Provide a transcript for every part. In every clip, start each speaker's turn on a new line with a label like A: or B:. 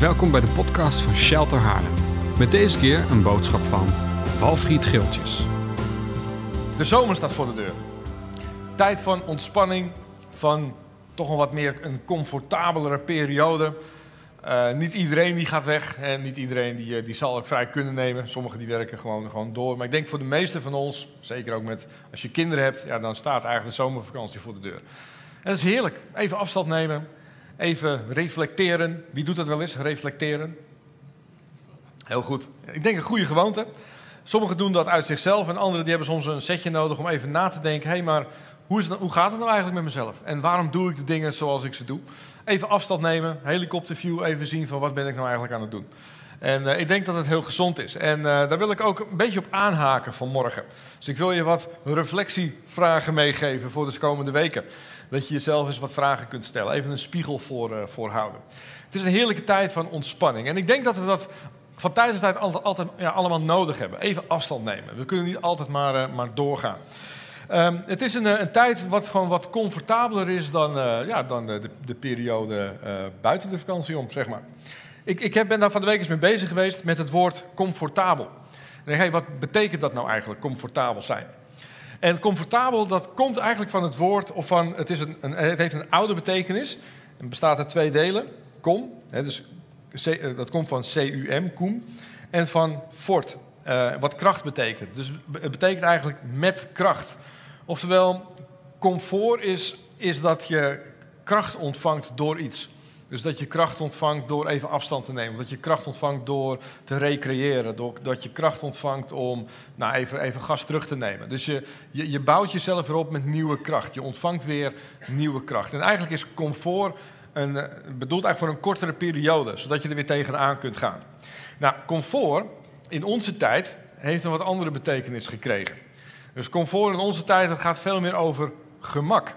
A: Welkom bij de podcast van Shelter Haarlem. Met deze keer een boodschap van Valfried Geeltjes.
B: De zomer staat voor de deur. Tijd van ontspanning, van toch een wat meer een comfortabelere periode. Uh, niet iedereen die gaat weg en niet iedereen die, eh, die zal ook vrij kunnen nemen. Sommigen die werken gewoon, gewoon door. Maar ik denk voor de meeste van ons, zeker ook met als je kinderen hebt, ja, dan staat eigenlijk de zomervakantie voor de deur. En dat is heerlijk. Even afstand nemen, even reflecteren. Wie doet dat wel eens? Reflecteren. Heel goed. Ik denk een goede gewoonte. Sommigen doen dat uit zichzelf en anderen die hebben soms een setje nodig om even na te denken. Hé, hey, maar hoe, is het, hoe gaat het nou eigenlijk met mezelf? En waarom doe ik de dingen zoals ik ze doe? Even afstand nemen, helikopterview, even zien van wat ben ik nou eigenlijk aan het doen. En uh, ik denk dat het heel gezond is. En uh, daar wil ik ook een beetje op aanhaken vanmorgen. Dus ik wil je wat reflectievragen meegeven voor de komende weken. Dat je jezelf eens wat vragen kunt stellen. Even een spiegel voor, uh. Het is een heerlijke tijd van ontspanning. En ik denk dat we dat van tijd tot tijd altijd, altijd ja, allemaal nodig hebben. Even afstand nemen. We kunnen niet altijd maar, maar doorgaan. Um, het is een, een, tijd wat gewoon wat comfortabeler is dan, ja, dan de, de periode buiten de vakantie om, zeg maar. Ik, ik heb, ben daar van de week eens mee bezig geweest met het woord comfortabel. En hey, wat betekent dat nou eigenlijk, comfortabel zijn? En comfortabel, dat komt eigenlijk van het woord, of van, het, is een, een het heeft een oude betekenis. Het bestaat uit twee delen. Com, hè, dus C, dat komt van C-U-M, cum, en van fort, uh, wat kracht betekent. Dus het betekent eigenlijk met kracht. Oftewel, comfort is, is dat je kracht ontvangt door iets. Dus dat je kracht ontvangt door even afstand te nemen. Dat je kracht ontvangt door te recreëren. Door, dat je kracht ontvangt om nou, even, even gas terug te nemen. Dus je, je, je bouwt jezelf weer op met nieuwe kracht. Je ontvangt weer nieuwe kracht. En eigenlijk is comfort een, bedoeld eigenlijk voor een kortere periode. Zodat je er weer tegenaan kunt gaan. Nou, comfort in onze tijd heeft een wat andere betekenis gekregen. Dus comfort in onze tijd, dat gaat veel meer over gemak.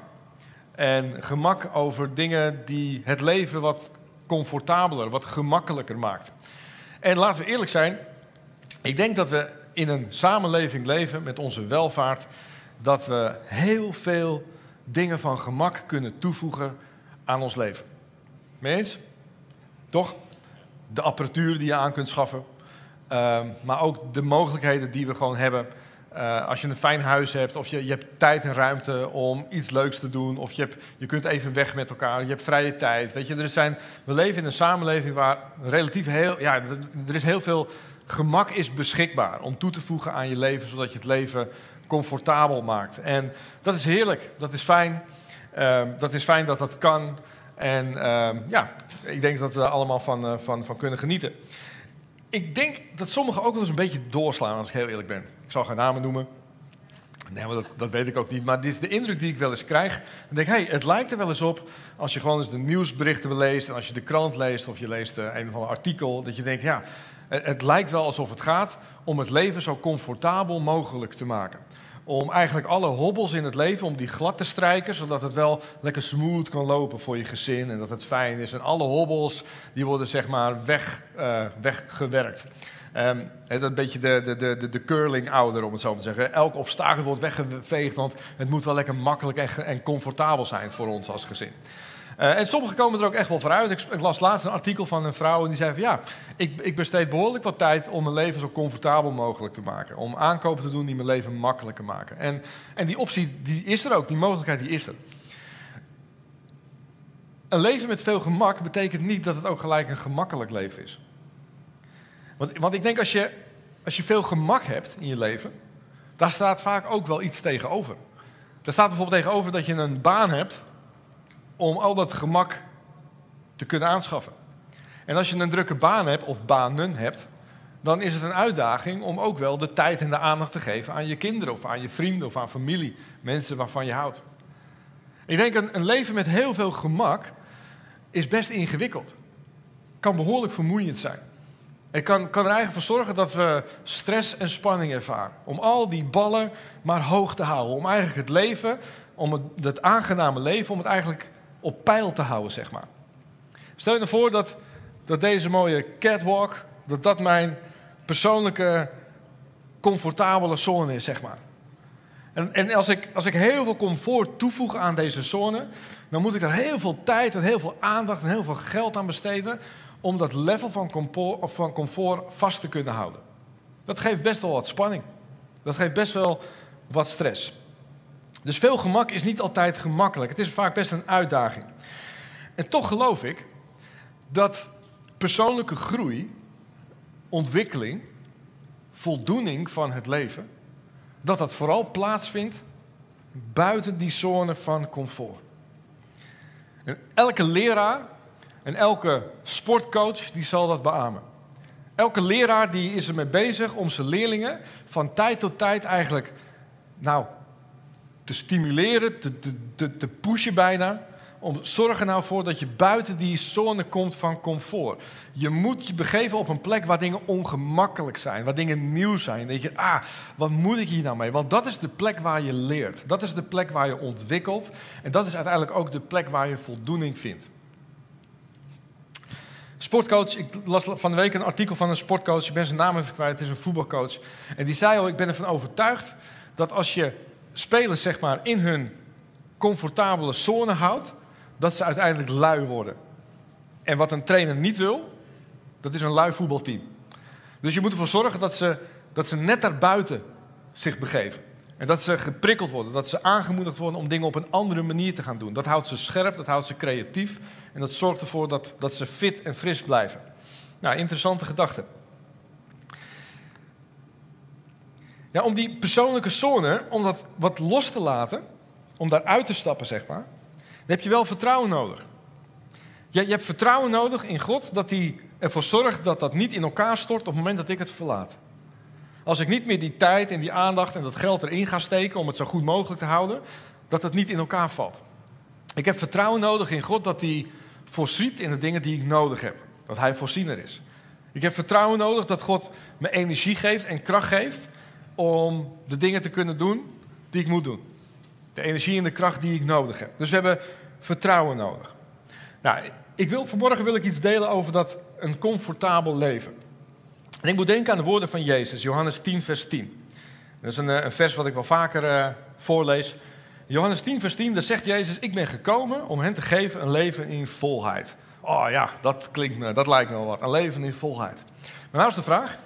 B: En gemak over dingen die het leven wat comfortabeler, wat gemakkelijker maakt. En laten we eerlijk zijn, ik denk dat we in een samenleving leven met onze welvaart, dat we heel veel dingen van gemak kunnen toevoegen aan ons leven. Mee eens? Toch? De apparatuur die je aan kunt schaffen, uh, maar ook de mogelijkheden die we gewoon hebben uh, als je een fijn huis hebt, of je, je hebt tijd en ruimte om iets leuks te doen, of je, hebt, je kunt even weg met elkaar, je hebt vrije tijd. Weet je, er zijn, we leven in een samenleving waar relatief heel, ja, er is heel veel gemak is beschikbaar om toe te voegen aan je leven, zodat je het leven comfortabel maakt. En dat is heerlijk, dat is fijn. Uh, dat is fijn dat dat kan. En uh, ja, ik denk dat we allemaal van, uh, van, van kunnen genieten. Ik denk dat sommigen ook wel eens een beetje doorslaan, als ik heel eerlijk ben. Zal geen namen noemen. Nee, maar dat, dat weet ik ook niet. Maar dit is de indruk die ik wel eens krijg. Dan denk hey, het lijkt er wel eens op als je gewoon eens de nieuwsberichten leest... en als je de krant leest of je leest uh, een of ander artikel... dat je denkt, ja, het, lijkt wel alsof het gaat om het leven zo comfortabel mogelijk te maken om eigenlijk alle hobbels in het leven, om die glad te strijken, zodat het wel lekker smooth kan lopen voor je gezin en dat het fijn is. En alle hobbels, die worden zeg maar weg, uh, weggewerkt. Um, dat een beetje de, de, de, de curling-ouder, om het zo te zeggen. Elk obstakel wordt weggeveegd, want het moet wel lekker makkelijk en, en comfortabel zijn voor ons als gezin. Uh, en sommigen komen er ook echt wel vooruit. Ik, ik, las laatst een artikel van een vrouw en die zei van ja, ik, ik besteed behoorlijk wat tijd om mijn leven zo comfortabel mogelijk te maken. Om aankopen te doen die mijn leven makkelijker maken. En, en die optie die is er ook, die mogelijkheid die is er. Een leven met veel gemak betekent niet dat het ook gelijk een gemakkelijk leven is. Want, want ik denk als je, als je veel gemak hebt in je leven, daar staat vaak ook wel iets tegenover. Er staat bijvoorbeeld tegenover dat je een baan hebt om al dat gemak te kunnen aanschaffen. En als je een drukke baan hebt, of banen hebt, dan is het een uitdaging om ook wel de tijd en de aandacht te geven aan je kinderen, of aan je vrienden, of aan familie, mensen waarvan je houdt. Ik denk een, een leven met heel veel gemak is best ingewikkeld. Kan behoorlijk vermoeiend zijn. Het kan, kan er eigenlijk voor zorgen dat we stress en spanning ervaren. Om al die ballen maar hoog te houden. Om eigenlijk het leven, om het, het aangename leven, om het eigenlijk op peil te houden, zeg maar. Stel je nou voor dat, dat deze mooie catwalk, dat dat mijn persoonlijke comfortabele zone is, zeg maar. En, en als, ik, als ik heel veel comfort toevoeg aan deze zone, dan moet ik daar heel veel tijd en heel veel aandacht en heel veel geld aan besteden om dat level van comfort, van comfort vast te kunnen houden. Dat geeft best wel wat spanning. Dat geeft best wel wat stress. Dus veel gemak is niet altijd gemakkelijk. Het is vaak best een uitdaging. En toch geloof ik dat persoonlijke groei, ontwikkeling, voldoening van het leven, dat dat vooral plaatsvindt buiten die zone van comfort. En elke leraar en elke sportcoach die zal dat beamen. Elke leraar die is ermee bezig om zijn leerlingen van tijd tot tijd eigenlijk nou, te stimuleren, te, te, te, pushen bijna. Om, zorg er nou voor dat je buiten die zone komt van comfort. Je moet je begeven op een plek waar dingen ongemakkelijk zijn, waar dingen nieuw zijn. Dat je, ah, wat moet ik hier nou mee? Want dat is de plek waar je leert. Dat is de plek waar je ontwikkelt. En dat is uiteindelijk ook de plek waar je voldoening vindt. Sportcoach, ik las van de week een artikel van een sportcoach, ik ben zijn naam even kwijt, het is een voetbalcoach. En die zei al, ik ben ervan overtuigd dat als je spelers zeg maar in hun comfortabele zone houdt, dat ze uiteindelijk lui worden. En wat een trainer niet wil, dat is een lui voetbalteam. Dus je moet ervoor zorgen dat ze, dat ze net daarbuiten zich begeven. En dat ze geprikkeld worden, dat ze aangemoedigd worden om dingen op een andere manier te gaan doen. Dat houdt ze scherp, dat houdt ze creatief en dat zorgt ervoor dat, dat ze fit en fris blijven. Nou, interessante gedachte. Ja, om die persoonlijke zone, om dat wat los te laten, om daaruit te stappen, zeg maar, dan heb je wel vertrouwen nodig. Je, je hebt vertrouwen nodig in God dat hij ervoor zorgt dat dat niet in elkaar stort op het moment dat ik het verlaat. Als ik niet meer die tijd en die aandacht en dat geld erin ga steken om het zo goed mogelijk te houden, dat het niet in elkaar valt. Ik heb vertrouwen nodig in God dat hij voorziet in de dingen die ik nodig heb. Dat hij voorziener is. Ik heb vertrouwen nodig dat God me energie geeft en kracht geeft om de dingen te kunnen doen die ik moet doen. De energie en de kracht die ik nodig heb. Dus we hebben vertrouwen nodig. Nou, ik wil, vanmorgen wil ik iets delen over dat een comfortabel leven. En ik moet denken aan de woorden van Jezus, Johannes 10, vers 10. Dat is een, eh, een vers wat ik wel vaker uh, voorlees. Johannes 10, vers 10, daar zegt Jezus: Ik ben gekomen om hen te geven een leven in volheid. Oh ja, dat klinkt me, dat lijkt me wel wat. Een leven in volheid. Maar nou is de vraag: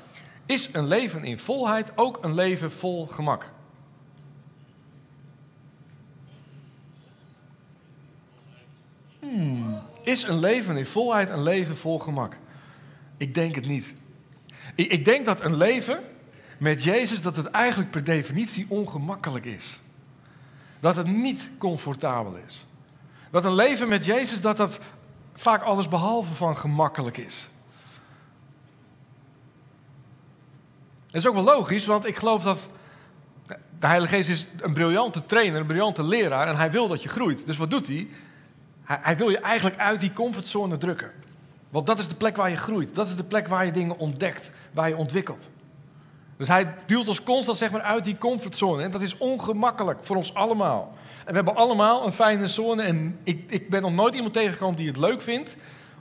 B: Is een leven in volheid ook een leven vol gemak? Hmm. Is een leven in volheid een leven vol gemak? Ik denk het niet. Ik, denk dat een leven met Jezus, dat het eigenlijk per definitie ongemakkelijk is. Dat het niet comfortabel is. Dat een leven met Jezus, dat dat vaak alles behalve van gemakkelijk is. Dat is ook wel logisch, want ik geloof dat de Heilige Geest is een briljante trainer, een briljante leraar en hij wil dat je groeit. Dus wat doet? Hij, hij wil je eigenlijk uit die comfortzone drukken. Want dat is de plek waar je groeit. Dat is de plek waar je dingen ontdekt, waar je ontwikkelt. Dus hij duwt ons constant zeg maar, uit die comfortzone. En dat is ongemakkelijk voor ons allemaal. En we hebben allemaal een fijne zone. En ik, ik ben nog nooit iemand tegengekomen die het leuk vindt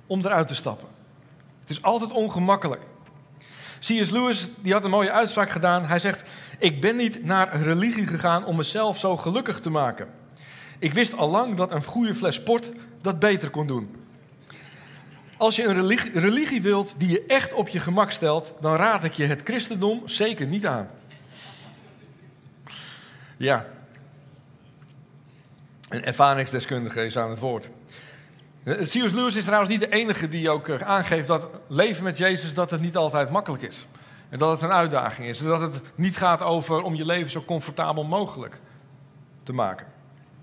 B: om eruit te stappen. Het is altijd ongemakkelijk. C.S. Lewis die had een mooie uitspraak gedaan. Hij zegt: Ik ben niet naar religie gegaan om mezelf zo gelukkig te maken. Ik wist al lang dat een goede fles sport dat beter kon doen. Als je een religie, wilt die je echt op je gemak stelt, dan raad ik je het christendom zeker niet aan. Ja. Een ervaringsdeskundige is aan het woord. C.S. Lewis is trouwens niet de enige die ook eh, aangeeft dat leven met Jezus dat het niet altijd makkelijk is. En dat het een uitdaging is. En dat het niet gaat over om je leven zo comfortabel mogelijk te maken.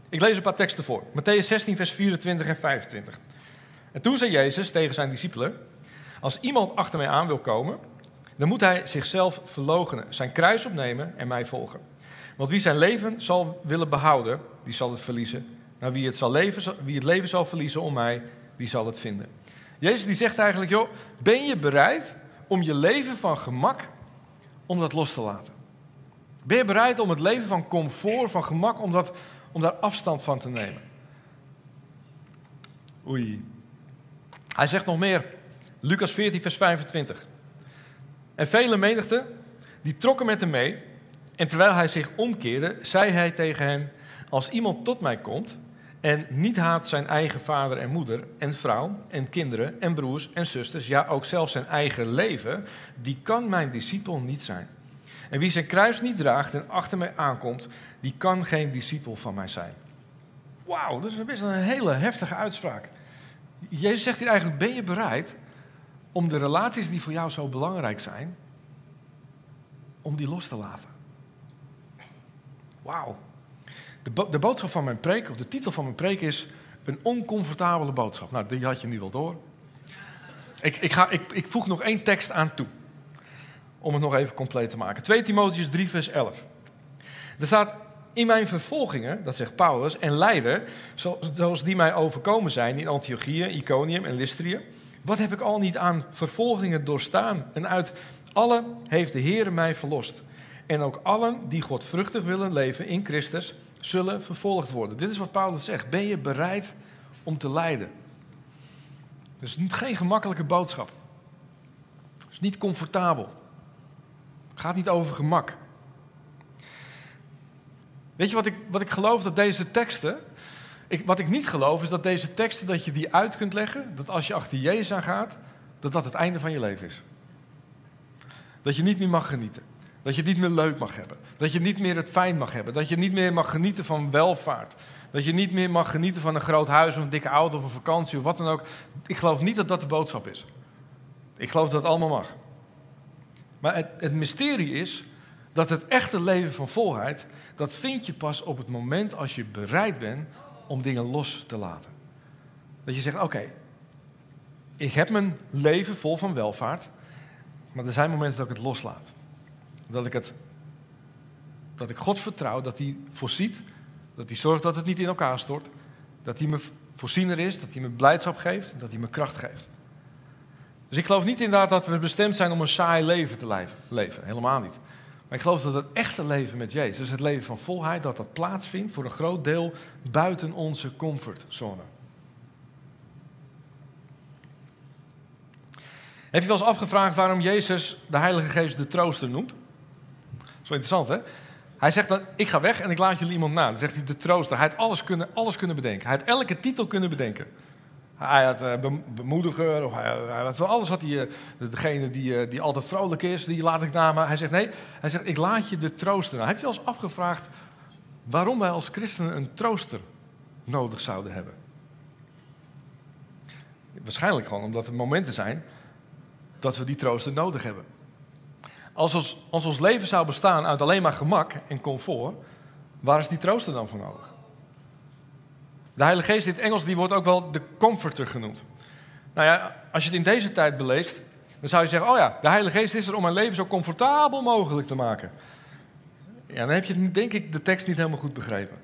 B: Ik lees een paar teksten voor. Matthäus 16, vers 24 en 25. En toen zei Jezus tegen zijn discipelen: Als iemand achter mij aan wil komen, dan moet hij zichzelf verloochenen, zijn kruis opnemen en mij volgen. Want wie zijn leven zal willen behouden, die zal het verliezen. Maar wie het, zal leven, wie het leven zal verliezen om mij, die zal het vinden. Jezus die zegt eigenlijk, joh, ben je bereid om je leven van gemak, om dat los te laten? Ben je bereid om het leven van comfort, van gemak, om, dat, om daar afstand van te nemen? Oei. Hij zegt nog meer, Lucas 14, vers 25. En vele menigten, die trokken met hem mee. En terwijl hij zich omkeerde, zei hij tegen hen: Als iemand tot mij komt en niet haat zijn eigen vader en moeder en vrouw en kinderen en broers en zusters, ja ook zelfs zijn eigen leven, die kan mijn discipel niet zijn. En wie zijn kruis niet draagt en achter mij aankomt, die kan geen discipel van mij zijn. Wauw, dat is best een hele heftige uitspraak. Jezus zegt hier eigenlijk, ben je bereid om de relaties die voor jou zo belangrijk zijn, om die los te laten? Wauw. De, de boodschap van mijn preek, of de titel van mijn preek is een oncomfortabele boodschap. Nou, die had je nu wel door. Ik, ik, ga, ik, ik voeg nog één tekst aan toe. Om het nog even compleet te maken. 2 Timotheus 3, vers 11. Er staat, in mijn vervolgingen, dat zegt Paulus, en lijden, zoals die mij overkomen zijn in Antiochië, Iconium en Lystrië. Wat heb ik al niet aan vervolgingen doorstaan? En uit alle heeft de Heer mij verlost. En ook allen die godvruchtig willen leven in Christus, zullen vervolgd worden. Dit is wat Paulus zegt. Ben je bereid om te lijden? Dat is geen gemakkelijke boodschap. Het is niet comfortabel. Het gaat niet over gemak. Weet je wat ik, wat ik geloof? Dat deze teksten. Ik, wat ik niet geloof is dat deze teksten, dat je die uit kunt leggen. Dat als je achter Jezus aan gaat, dat dat het einde van je leven is. Dat je niet meer mag genieten. Dat je niet meer leuk mag hebben. Dat je niet meer het fijn mag hebben. Dat je niet meer mag genieten van welvaart. Dat je niet meer mag genieten van een groot huis of een dikke auto of een vakantie of wat dan ook. Ik geloof niet dat dat de boodschap is. Ik geloof dat het allemaal mag. Maar het, het mysterie is dat het echte leven van volheid, dat vind je pas op het moment als je bereid bent om dingen los te laten. Dat je zegt, oké, ik heb mijn leven vol van welvaart, maar er zijn momenten dat ik het loslaat. Dat ik, het, dat ik God vertrouw, dat hij voorziet, dat hij zorgt dat het niet in elkaar stort, dat hij me voorziener is, dat hij me blijdschap geeft, dat hij me kracht geeft. Dus ik geloof niet inderdaad dat we bestemd zijn om een saai leven te leven. Helemaal niet. Maar ik geloof dat het echte leven met Jezus, dus het leven van volheid, dat dat plaatsvindt voor een groot deel buiten onze comfortzone. Heb je wel eens afgevraagd waarom Jezus de Heilige Geest de trooster noemt? Wel interessant, hè? Hij zegt dan, ik ga weg en ik laat jullie iemand na. Dan zegt hij de trooster. Hij had alles kunnen, alles kunnen bedenken. Hij had elke titel kunnen bedenken. Hij had uh, bemoediger, of hij, had alles had hij. Uh, degene die, uh, die altijd vrolijk is, die laat ik na. Maar hij zegt nee, hij zegt ik laat je de trooster. Heb je al eens afgevraagd waarom wij als christenen een trooster nodig zouden hebben? Waarschijnlijk gewoon omdat er momenten zijn dat we die trooster nodig hebben. Als ons, als ons leven zou bestaan uit alleen maar gemak en comfort, waar is die trooster dan voor nodig? De Heilige Geest in het Engels die wordt ook wel de comforter genoemd. Nou ja, als je het in deze tijd beleest, dan zou je zeggen: Oh ja, de Heilige Geest is er om mijn leven zo comfortabel mogelijk te maken. Ja, dan heb je denk ik de tekst niet helemaal goed begrepen.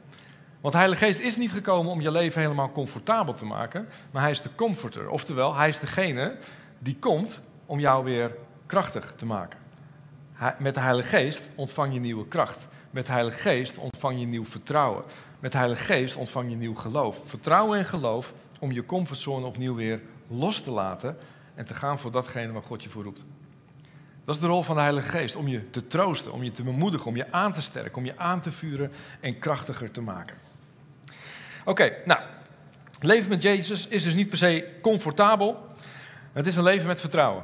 B: Want de Heilige Geest is niet gekomen om je leven helemaal comfortabel te maken, maar hij is de comforter. Oftewel, hij is degene die komt om jou weer krachtig te maken. Met de Heilige Geest ontvang je nieuwe kracht. Met de Heilige Geest ontvang je nieuw vertrouwen. Met de Heilige Geest ontvang je nieuw geloof. Vertrouwen en geloof om je comfortzone opnieuw weer los te laten en te gaan voor datgene waar God je voor roept. Dat is de rol van de Heilige Geest, om je te troosten, om je te bemoedigen, om je aan te sterken, om je aan te vuren en krachtiger te maken. Oké, nou, leven met Jezus is dus niet per se comfortabel. Het is een leven met vertrouwen.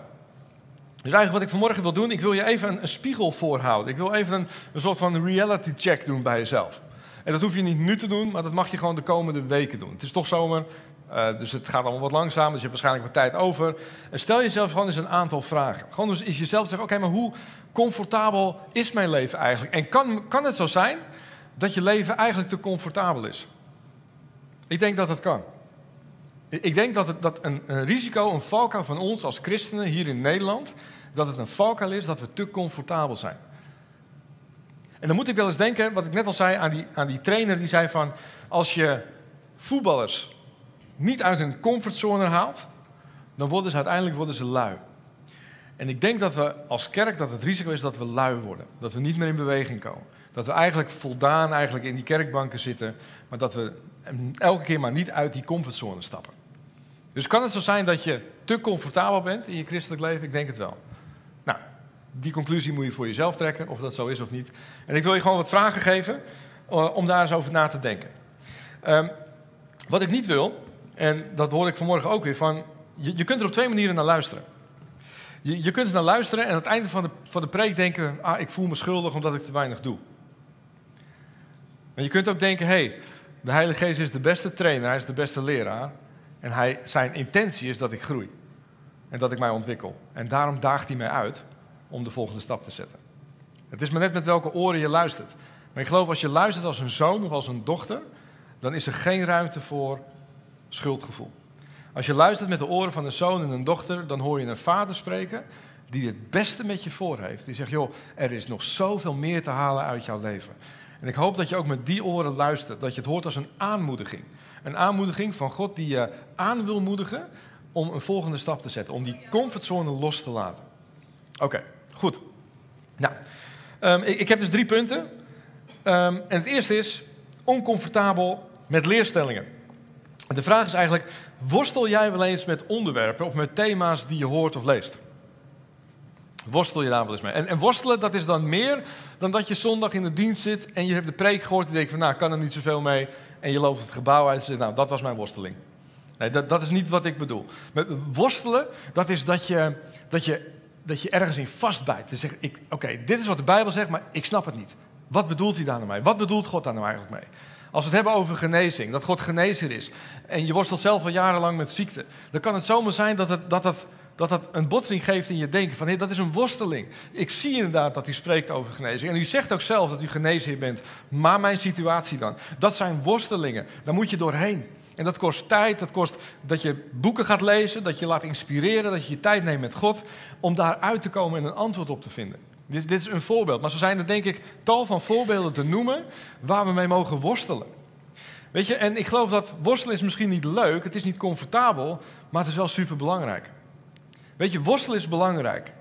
B: Dus eigenlijk wat ik vanmorgen wil doen, ik wil je even een, een spiegel voorhouden. Ik wil even een, een soort van reality check doen bij jezelf. En dat hoef je niet nu te doen, maar dat mag je gewoon de komende weken doen. Het is toch zomer, uh, dus het gaat allemaal wat langzaam, dus je hebt waarschijnlijk wat tijd over. En stel jezelf gewoon eens een aantal vragen. Gewoon dus is jezelf zeggen, oké, maar hoe comfortabel is mijn leven eigenlijk? En kan, kan het zo zijn dat je leven eigenlijk te comfortabel is? Ik denk dat het kan. Ik denk dat, het, dat een, een risico, een valkuil van ons als christenen hier in Nederland, dat het een valkuil is dat we te comfortabel zijn. En dan moet ik wel eens denken, wat ik net al zei aan die, aan die trainer, die zei van, als je voetballers niet uit hun comfortzone haalt, dan worden ze uiteindelijk worden ze lui. En ik denk dat we als kerk, dat het risico is dat we lui worden. Dat we niet meer in beweging komen. Dat we eigenlijk voldaan eigenlijk in die kerkbanken zitten, maar dat we elke keer maar niet uit die comfortzone stappen. Dus kan het zo zijn dat je te comfortabel bent in je christelijk leven? Ik denk het wel. Die conclusie moet je voor jezelf trekken, of dat zo is of niet. En ik wil je gewoon wat vragen geven uh, om daar eens over na te denken. Um, Wat ik niet wil, en dat hoorde ik vanmorgen ook weer, van je, je kunt er op twee manieren naar luisteren. Je, je kunt er naar luisteren en aan het einde van de, van de preek denken, ah, ik voel me schuldig omdat ik te weinig doe. En je kunt ook denken, hé, hey, de Heilige Geest is de beste trainer, hij is de beste leraar. En hij, zijn intentie is dat ik groei. En dat ik mij ontwikkel. En daarom daagt hij mij uit om de volgende stap te zetten. Het is maar net met welke oren je luistert. Maar ik geloof als je luistert als een zoon of als een dochter, dan is er geen ruimte voor schuldgevoel. Als je luistert met de oren van een zoon en een dochter, dan hoor je een vader spreken die het beste met je voor heeft. Die zegt, joh, er is nog zoveel meer te halen uit jouw leven. En ik hoop dat je ook met die oren luistert, dat je het hoort als een aanmoediging. Een aanmoediging van God die je aan wil moedigen om een volgende stap te zetten, om die comfortzone los te laten. Oké, goed. Nou, um, ik, ik, heb dus drie punten. Um, en het eerste is oncomfortabel met leerstellingen. De vraag is eigenlijk, worstel jij wel eens met onderwerpen of met thema's die je hoort of leest? Worstel je daar wel eens mee? En, en, worstelen, dat is dan meer dan dat je zondag in de dienst zit en je hebt de preek gehoord en je denkt van, nou, kan er niet zoveel mee. En je loopt het gebouw uit en zegt, nou, dat was mijn worsteling. Nee, dat, dat is niet wat ik bedoel. Worstelen, dat is dat je, dat je, dat je ergens in vastbijt. Je zegt, oké, dit is wat de Bijbel zegt, maar ik snap het niet. Wat bedoelt hij daar nou mee? Wat bedoelt God daar nou eigenlijk mee? Als we het hebben over genezing, dat God genezer is, en je worstelt zelf al jarenlang met ziekte, dan kan het zomaar zijn dat het, dat het, dat het een botsing geeft in je denken van hé, dat is een worsteling. Ik zie inderdaad dat u spreekt over genezing. En u zegt ook zelf dat u genezer bent, maar mijn situatie dan. Dat zijn worstelingen, daar moet je doorheen. En dat kost tijd, dat kost dat je boeken gaat lezen, dat je laat inspireren, dat je je tijd neemt met God om daar uit te komen en een antwoord op te vinden. Dit, dit is een voorbeeld, maar zo zijn er denk ik tal van voorbeelden te noemen waar we mee mogen worstelen. Weet je, en ik geloof dat worstelen is misschien niet leuk, het is niet comfortabel, maar het is wel super belangrijk. Weet je, worstelen is belangrijk.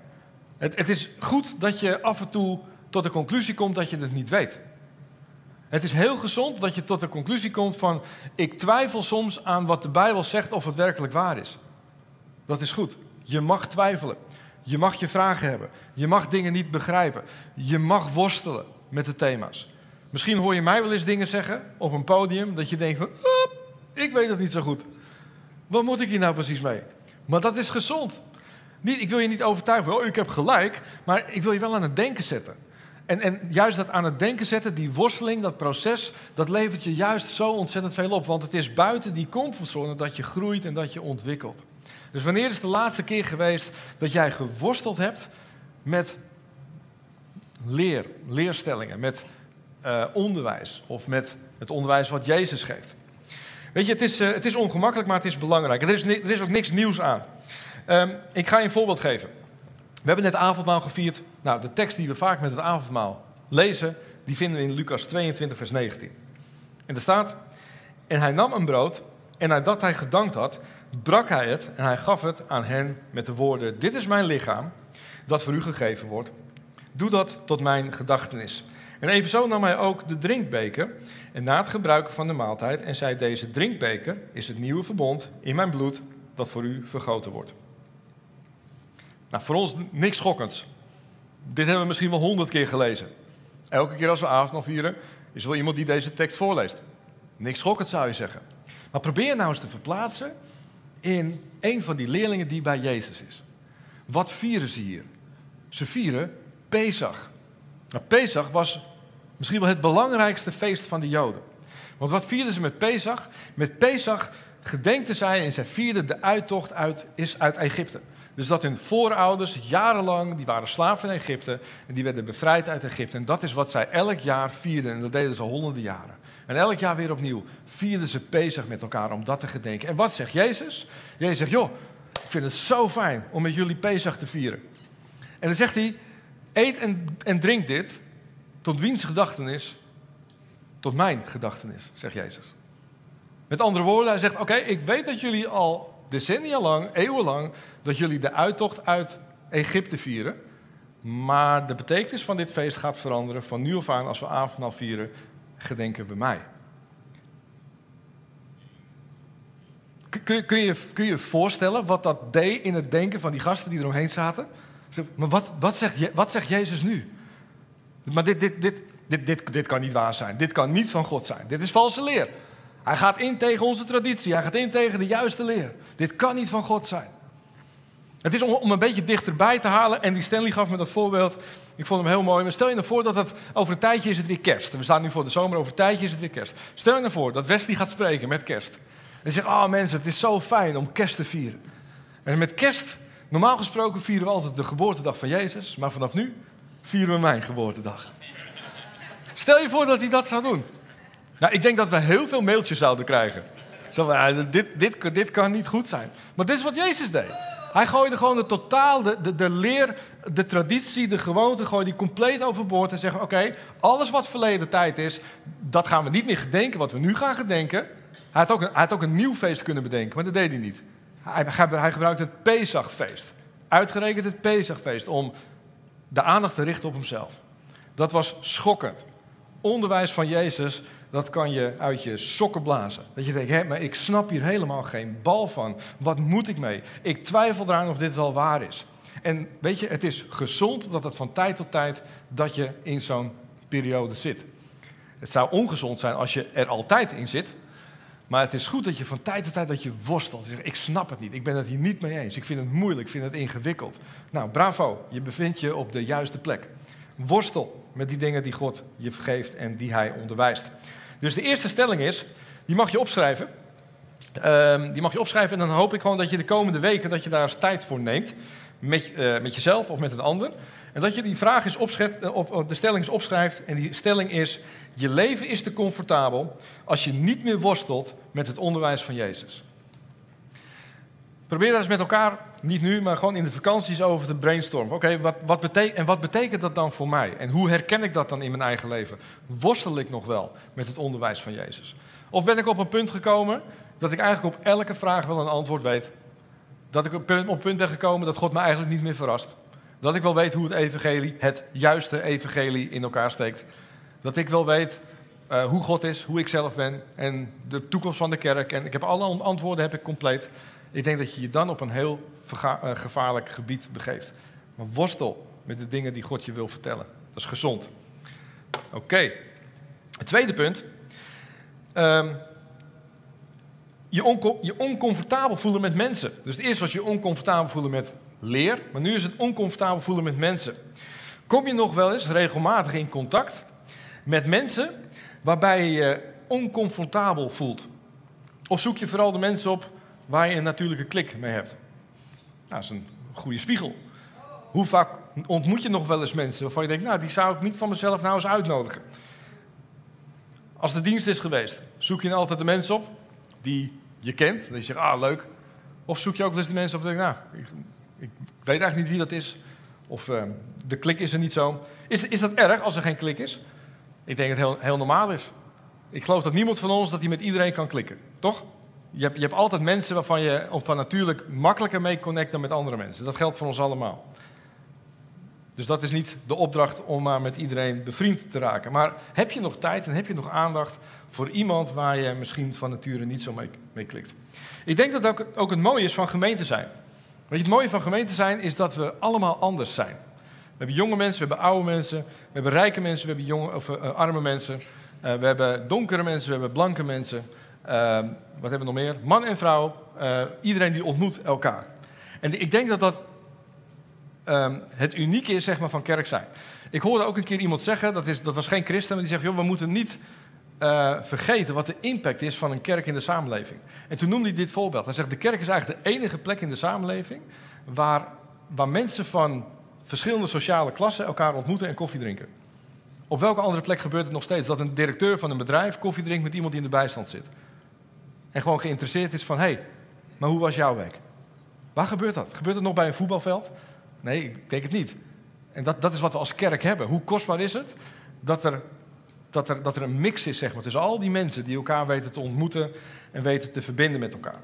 B: Het, het is goed dat je af en toe tot de conclusie komt dat je het niet weet. Het is heel gezond dat je tot de conclusie komt van ik twijfel soms aan wat de Bijbel zegt of het werkelijk waar is. Dat is goed. Je mag twijfelen. Je mag je vragen hebben. Je mag dingen niet begrijpen. Je mag worstelen met de thema's. Misschien hoor je mij wel eens dingen zeggen op een podium dat je denkt van ik weet het niet zo goed. Wat moet ik hier nou precies mee? Maar dat is gezond. Niet, ik wil je niet overtuigen, oh, ik heb gelijk, maar ik wil je wel aan het denken zetten. En, en juist dat aan het denken zetten, die worsteling, dat proces, dat levert je juist zo ontzettend veel op. Want het is buiten die comfortzone dat je groeit en dat je ontwikkelt. Dus wanneer is de laatste keer geweest dat jij geworsteld hebt met leer, leerstellingen, met uh, onderwijs of met het onderwijs wat Jezus geeft? Weet je, het is, uh, het is ongemakkelijk, maar het is belangrijk. Er is, er is ook niks nieuws aan. Um, ik ga je een voorbeeld geven. We hebben net avondmaal gevierd. Nou, de tekst die we vaak met het avondmaal lezen, die vinden we in Lucas 22, vers 19. En er staat: En hij nam een brood, en nadat hij gedankt had, brak hij het en hij gaf het aan hen met de woorden: Dit is mijn lichaam, dat voor u gegeven wordt. Doe dat tot mijn gedachtenis. En evenzo nam hij ook de drinkbeker. En na het gebruiken van de maaltijd en zei: Deze drinkbeker is het nieuwe verbond in mijn bloed, dat voor u vergoten wordt. Nou, voor ons niks schokkends. Dit hebben we misschien wel honderd keer gelezen. Elke keer als we avond nog vieren, is er wel iemand die deze tekst voorleest. Niks schokkends zou je zeggen. Maar probeer nou eens te verplaatsen in een van die leerlingen die bij Jezus is. Wat vieren ze hier? Ze vieren Pesach. Nou, Pesach was misschien wel het belangrijkste feest van de Joden. Want wat vierden ze met Pesach? Met Pesach gedenkten zij en zij vierden de uittocht uit, is uit Egypte. Dus dat hun voorouders jarenlang, die waren slaven in Egypte en die werden bevrijd uit Egypte. En dat is wat zij elk jaar vierden en dat deden ze honderden jaren. En elk jaar weer opnieuw vierden ze Pesach met elkaar om dat te gedenken. En wat zegt Jezus? Jezus zegt, joh, ik vind het zo fijn om met jullie Pesach te vieren. En dan zegt hij, eet en, en drink dit tot wiens gedachtenis? Tot mijn gedachtenis, zegt Jezus. Met andere woorden, hij zegt, oké, ik weet dat jullie al decennia lang, eeuwenlang, dat jullie de uittocht uit Egypte vieren. Maar de betekenis van dit feest gaat veranderen. Van nu af aan, als we avondmaal vieren, gedenken we mij. Kun, kun, je, kun je je voorstellen wat dat deed in het denken van die gasten die eromheen zaten? Maar wat, wat, zegt, wat zegt Jezus nu? Maar dit, dit, dit, dit, dit, dit kan niet waar zijn. Dit kan niet van God zijn. Dit is valse leer. Hij gaat in tegen onze traditie. Hij gaat in tegen de juiste leer. Dit kan niet van God zijn. Het is om, een beetje dichterbij te halen. En die Stanley gaf me dat voorbeeld. Ik vond hem heel mooi. Maar stel je nou voor dat het over een tijdje is het weer kerst. We staan nu voor de zomer. Over een tijdje is het weer kerst. Stel je nou voor dat Wesley gaat spreken met kerst. En zegt, oh mensen, het is zo fijn om kerst te vieren. En met kerst, normaal gesproken vieren we altijd de geboortedag van Jezus. Maar vanaf nu vieren we mijn geboortedag. Stel je voor dat hij dat zou doen. Nou, ik denk dat we heel veel mailtjes zouden krijgen. Zo van, dit, dit, dit kan niet goed zijn. Maar dit is wat Jezus deed. Hij gooide gewoon de totaal, de, de, leer, de traditie, de gewoonte, gooide die compleet overboord. En zeggen, oké, alles wat verleden tijd is, dat gaan we niet meer gedenken, wat we nu gaan gedenken. Hij had ook een, had ook een nieuw feest kunnen bedenken, maar dat deed hij niet. Hij, hij gebruikte het Pesachfeest. Uitgerekend het Pesachfeest om de aandacht te richten op hemzelf. Dat was schokkend. Onderwijs van Jezus dat kan je uit je sokken blazen. Dat je denkt, hé, maar ik snap hier helemaal geen bal van. Wat moet ik mee? Ik twijfel eraan of dit wel waar is. En weet je, het is gezond dat het van tijd tot tijd dat je in zo'n periode zit. Het zou ongezond zijn als je er altijd in zit. Maar het is goed dat je van tijd tot tijd dat je worstelt. Je zegt, ik snap het niet, ik ben het hier niet mee eens. Ik vind het moeilijk, ik vind het ingewikkeld. Nou, bravo, je bevindt je op de juiste plek. Worstel met die dingen die God je vergeeft en die Hij onderwijst. Dus de eerste stelling is, die mag je opschrijven. Um, die mag je opschrijven en dan hoop ik gewoon dat je de komende weken dat je daar eens tijd voor neemt. Met, uh, met jezelf of met een ander. En dat je die vraag is opschrijft, eh, of de stelling is opschrijft. En die stelling is, je leven is te comfortabel als je niet meer worstelt met het onderwijs van Jezus. Probeer daar eens met elkaar, niet nu, maar gewoon in de vakanties over te brainstormen. Oké, wat, wat betekent, en wat betekent dat dan voor mij? En hoe herken ik dat dan in mijn eigen leven? Worstel ik nog wel met het onderwijs van Jezus? Of ben ik op een punt gekomen dat ik eigenlijk op elke vraag wel een antwoord weet? Dat ik op een punt ben gekomen dat God me eigenlijk niet meer verrast? Dat ik wel weet hoe het evangelie, het juiste evangelie in elkaar steekt? Dat ik wel weet uh, hoe God is, hoe ik zelf ben en de toekomst van de kerk. En ik heb alle antwoorden heb ik compleet. Ik denk dat je je dan op een heel eh, gevaarlijk gebied begeeft. Maar worstel met de dingen die God je wil vertellen. Dat is gezond. Oké. Het tweede punt. Um, je, oncomfortabel voelen met mensen. Dus het eerste was je oncomfortabel voelen met leer. Maar nu is het oncomfortabel voelen met mensen. Kom je nog wel eens regelmatig in contact met mensen waarbij je je oncomfortabel voelt? Of zoek je vooral de mensen op waar je een natuurlijke klik mee hebt. Nou, dat is een goede spiegel. Hoe vaak ontmoet je nog wel eens mensen waarvan je denkt, nou, die zou ik niet van mezelf nou eens uitnodigen. Als de dienst is geweest, zoek je dan altijd de mensen op die je kent. Dat je zegt, ah, leuk. Of zoek je ook wel eens de mensen op die denkt, nou, ik, weet eigenlijk niet wie dat is. Of uh, de klik is er niet zo. Is, is dat erg als er geen klik is? Ik denk dat het heel, heel normaal is. Ik geloof dat niemand van ons dat hij met iedereen kan klikken. Toch? Je hebt, je hebt altijd mensen waarvan je van natuurlijk makkelijker mee connect dan met andere mensen. Dat geldt voor ons allemaal. Dus dat is niet de opdracht om maar met iedereen bevriend te raken. Maar heb je nog tijd en heb je nog aandacht voor iemand waar je misschien van nature niet zo mee, klikt? Ik denk dat ook, ook het mooie is van gemeente zijn. Weet je, het mooie van gemeente zijn is dat we allemaal anders zijn. We hebben jonge mensen, we hebben oude mensen, we hebben rijke mensen, we hebben jonge, of, uh, arme mensen. Uh, we hebben donkere mensen, we hebben blanke mensen. Uh, wat hebben we nog meer? Man en vrouw, uh, iedereen die ontmoet elkaar. En ik denk dat dat um, het unieke is zeg maar, van kerk zijn. Ik hoorde ook een keer iemand zeggen, dat, is, dat was geen christen, maar die zegt, joh, we moeten niet uh, vergeten wat de impact is van een kerk in de samenleving. En toen noemde hij dit voorbeeld. Hij zegt, de kerk is eigenlijk de enige plek in de samenleving waar, waar mensen van verschillende sociale klassen elkaar ontmoeten en koffie drinken. Op welke andere plek gebeurt het nog steeds dat een directeur van een bedrijf koffie drinkt met iemand die in de bijstand zit? En gewoon geïnteresseerd is van, hé, hey, maar hoe was jouw week? Waar gebeurt dat? Gebeurt het nog bij een voetbalveld? Nee, ik denk het niet. En dat, dat is wat we als kerk hebben. Hoe kostbaar is het dat er, dat, er, dat er een mix is zeg maar, tussen al die mensen die elkaar weten te ontmoeten en weten te verbinden met elkaar.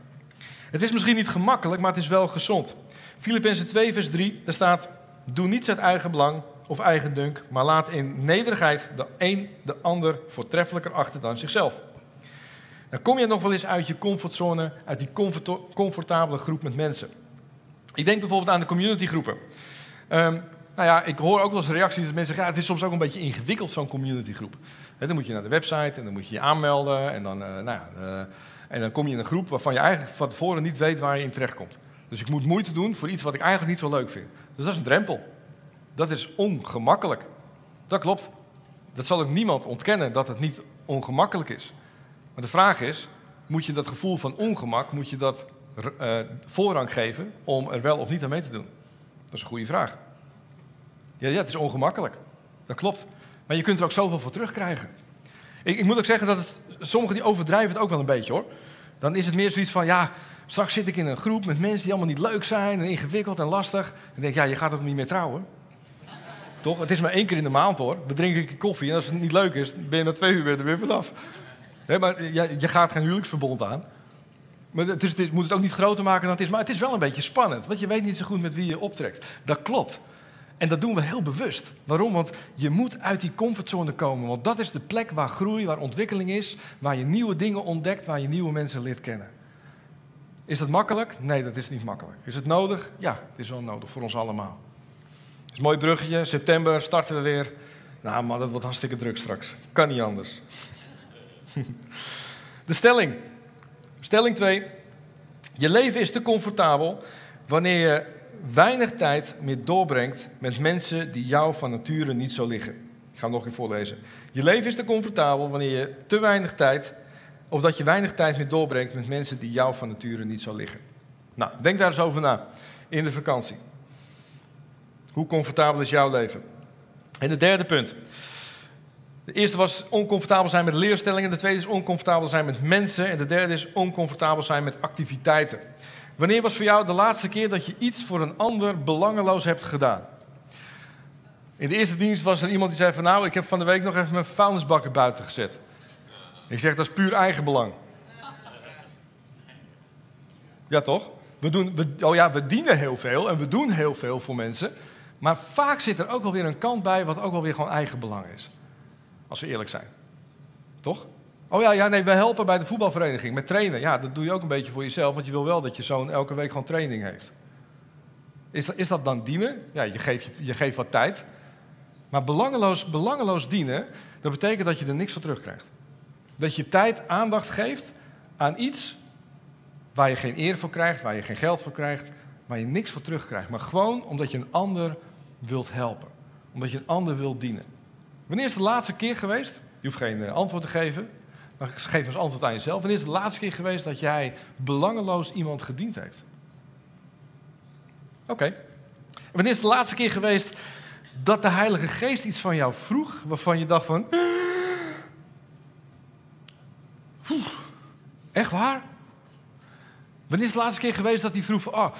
B: Het is misschien niet gemakkelijk, maar het is wel gezond. Filippenzen 2, vers 3, daar staat: Doe niets uit eigen belang of eigen dunk, maar laat in nederigheid de een de ander voortreffelijker achter dan zichzelf. Dan kom je nog wel eens uit je comfortzone, uit die comfortabele groep met mensen. Ik denk bijvoorbeeld aan de communitygroepen. Um, nou ja, ik hoor ook wel eens reacties dat mensen zeggen... Het is soms ook een beetje ingewikkeld, zo'n communitygroep. Dan moet je naar de website en dan moet je je aanmelden. En dan, eh, nou ja, eh, en dan kom je in een groep waarvan je eigenlijk van tevoren niet weet waar je in terecht komt. Dus ik moet moeite doen voor iets wat ik eigenlijk niet zo leuk vind. Dus dat is een drempel. Dat is ongemakkelijk. Dat klopt. Dat zal ook niemand ontkennen dat het niet ongemakkelijk is. Maar de vraag is, moet je dat gevoel van ongemak, moet je dat uh, voorrang geven om er wel of niet aan mee te doen? Dat is een goede vraag. Ja, ja, het is ongemakkelijk. Dat klopt. Maar je kunt er ook zoveel voor terugkrijgen. Ik, ik moet ook zeggen dat het, sommigen die overdrijven het ook wel een beetje hoor. Dan is het meer zoiets van, ja, straks zit ik in een groep met mensen die allemaal niet leuk zijn en ingewikkeld en lastig. En denk, ja, je gaat ook niet meer trouwen. Toch? Het is maar één keer in de maand hoor. We drinken een koffie en als het niet leuk is, ben je na twee uur er weer vanaf. Maar je, gaat geen huwelijksverbond aan. Maar het, is, het moet het ook niet groter maken dan het is. Maar het is wel een beetje spannend, want je weet niet zo goed met wie je optrekt. Dat klopt. En dat doen we heel bewust. Waarom? Want je moet uit die comfortzone komen. Want dat is de plek waar groei, waar ontwikkeling is. Waar je nieuwe dingen ontdekt, waar je nieuwe mensen leert kennen. Is dat makkelijk? Nee, dat is niet makkelijk. Is het nodig? Ja, het is wel nodig voor ons allemaal. Het is mooi bruggetje. September starten we weer. Nou dat wordt hartstikke druk straks. Kan niet anders. De stelling. Stelling 2. Je leven is te comfortabel wanneer je weinig tijd meer doorbrengt met mensen die jou van nature niet zo liggen. Ik ga hem nog even voorlezen. Je leven is te comfortabel wanneer je te weinig tijd, of dat je weinig tijd meer doorbrengt met mensen die jou van nature niet zo liggen. Nou, denk daar eens over na in de vakantie. Hoe comfortabel is jouw leven? En het derde punt. De eerste was oncomfortabel zijn met leerstellingen. De tweede is oncomfortabel zijn met mensen. En de derde is oncomfortabel zijn met activiteiten. Wanneer was voor jou de laatste keer dat je iets voor een ander belangeloos hebt gedaan? In de eerste dienst was er iemand die zei van nou, ik heb van de week nog even mijn vuilnisbakken buiten gezet. Ik zeg, dat is puur eigenbelang. Ja, toch? We, doen, we, oh ja, we dienen heel veel en we doen heel veel voor mensen. Maar vaak zit er ook wel weer een kant bij wat ook wel weer gewoon eigenbelang is. Als we eerlijk zijn. Toch? Oh ja, ja, nee, we helpen bij de voetbalvereniging met trainen. Ja, dat doe je ook een beetje voor jezelf, want je wil wel dat je zoon elke week gewoon training heeft. Is dat, is dat dan dienen? Ja, je geeft, je geeft wat tijd. Maar belangeloos, belangeloos dienen, dat betekent dat je er niks voor terugkrijgt. Dat je tijd, aandacht geeft aan iets waar je geen eer voor krijgt, waar je geen geld voor krijgt, waar je niks voor terugkrijgt. Maar gewoon omdat je een ander wilt helpen. Omdat je een ander wilt dienen. Wanneer is de laatste keer geweest? Je hoeft geen eh, antwoord te geven. Maar geef eens antwoord aan jezelf. Wanneer is de laatste keer geweest dat jij belangeloos iemand gediend heeft? Oké. Wanneer is de laatste keer geweest dat de Heilige Geest iets van jou vroeg, waarvan je dacht van... Echt waar? Wanneer is de laatste keer geweest dat hij vroeg van... Oh,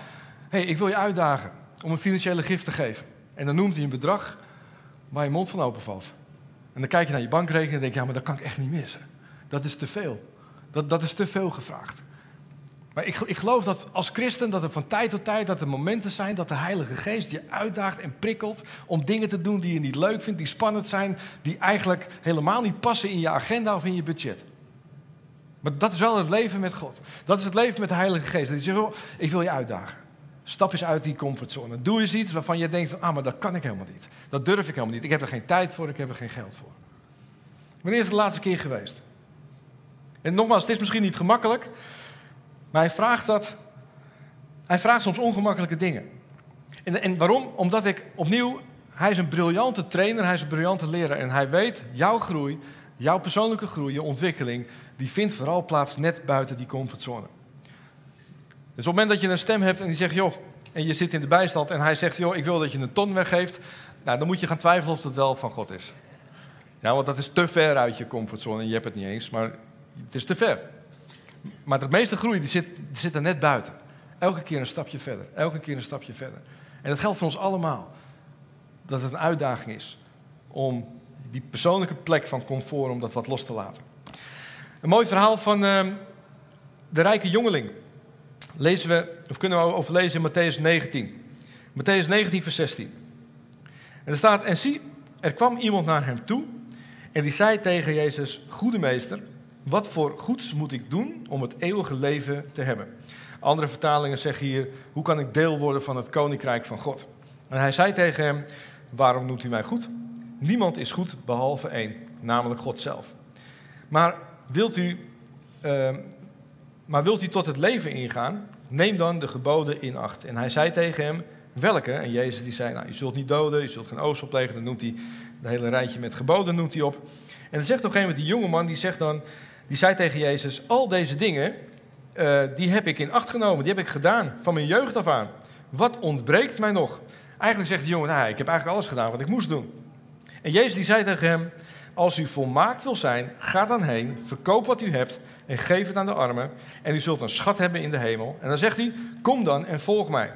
B: hey, ik wil je uitdagen om een financiële gift te geven. En dan noemt hij een bedrag waar je mond van open valt. En dan kijk je naar je bankrekening en denk je, ja, maar dat kan ik echt niet missen. Dat is te veel. Dat, dat is te veel gevraagd. Maar ik, ik geloof dat als christen dat er van tijd tot tijd dat er momenten zijn dat de Heilige Geest je uitdaagt en prikkelt om dingen te doen die je niet leuk vindt, die spannend zijn, die eigenlijk helemaal niet passen in je agenda of in je budget. Maar dat is wel het leven met God. Dat is het leven met de Heilige Geest. Dat hij zegt, oh, ik wil je uitdagen. Stap eens uit die comfortzone. Doe eens iets waarvan je denkt, ah, maar dat kan ik helemaal niet. Dat durf ik helemaal niet. Ik heb er geen tijd voor, ik heb er geen geld voor. Wanneer is het de laatste keer geweest? En nogmaals, het is misschien niet gemakkelijk, maar hij vraagt dat. Hij vraagt soms ongemakkelijke dingen. En, en waarom? Omdat ik opnieuw, hij is een briljante trainer, hij is een briljante leraar. En hij weet, jouw groei, jouw persoonlijke groei, je ontwikkeling, die vindt vooral plaats net buiten die comfortzone. Dus op het moment dat je een stem hebt en die zegt, joh, en je zit in de bijstand en hij zegt, joh, ik wil dat je een ton weggeeft, nou, dan moet je gaan twijfelen of dat wel van God is. Ja, want dat is te ver uit je comfortzone en je hebt het niet eens, maar het is te ver. Maar de meeste groei die zit, zit er net buiten. Elke keer een stapje verder, elke keer een stapje verder. En dat geldt voor ons allemaal. Dat het een uitdaging is om die persoonlijke plek van comfort, om dat wat los te laten. Een mooi verhaal van uh, de rijke jongeling. Lezen we, of kunnen we overlezen in Matthäus 19. Matthäus 19, vers 16. En er staat, en zie, er kwam iemand naar hem toe en die zei tegen Jezus, goede meester, wat voor goeds moet ik doen om het eeuwige leven te hebben? Andere vertalingen zeggen hier, hoe kan ik deel worden van het koninkrijk van God? En hij zei tegen hem, waarom noemt u mij goed? Niemand is goed behalve één, namelijk God zelf. Maar wilt u, uh, maar wilt u tot het leven ingaan, neem dan de geboden in acht. En hij zei tegen hem, welke? En Jezus die zei, nou, je zult niet doden, je zult geen oogst plegen. Dan noemt hij de hele rijtje met geboden noemt hij op. En dan zegt op een gegeven moment die jongeman, die zegt dan, die zei tegen Jezus, al deze dingen, uh, die heb ik in acht genomen, die heb ik gedaan, van mijn jeugd af aan. Wat ontbreekt mij nog? Eigenlijk zegt de jongen, nou, ik heb eigenlijk alles gedaan wat ik moest doen. En Jezus die zei tegen hem, als u volmaakt wil zijn, ga dan heen, verkoop wat u hebt en geef het aan de armen. En u zult een schat hebben in de hemel. En dan zegt hij, kom dan en volg mij.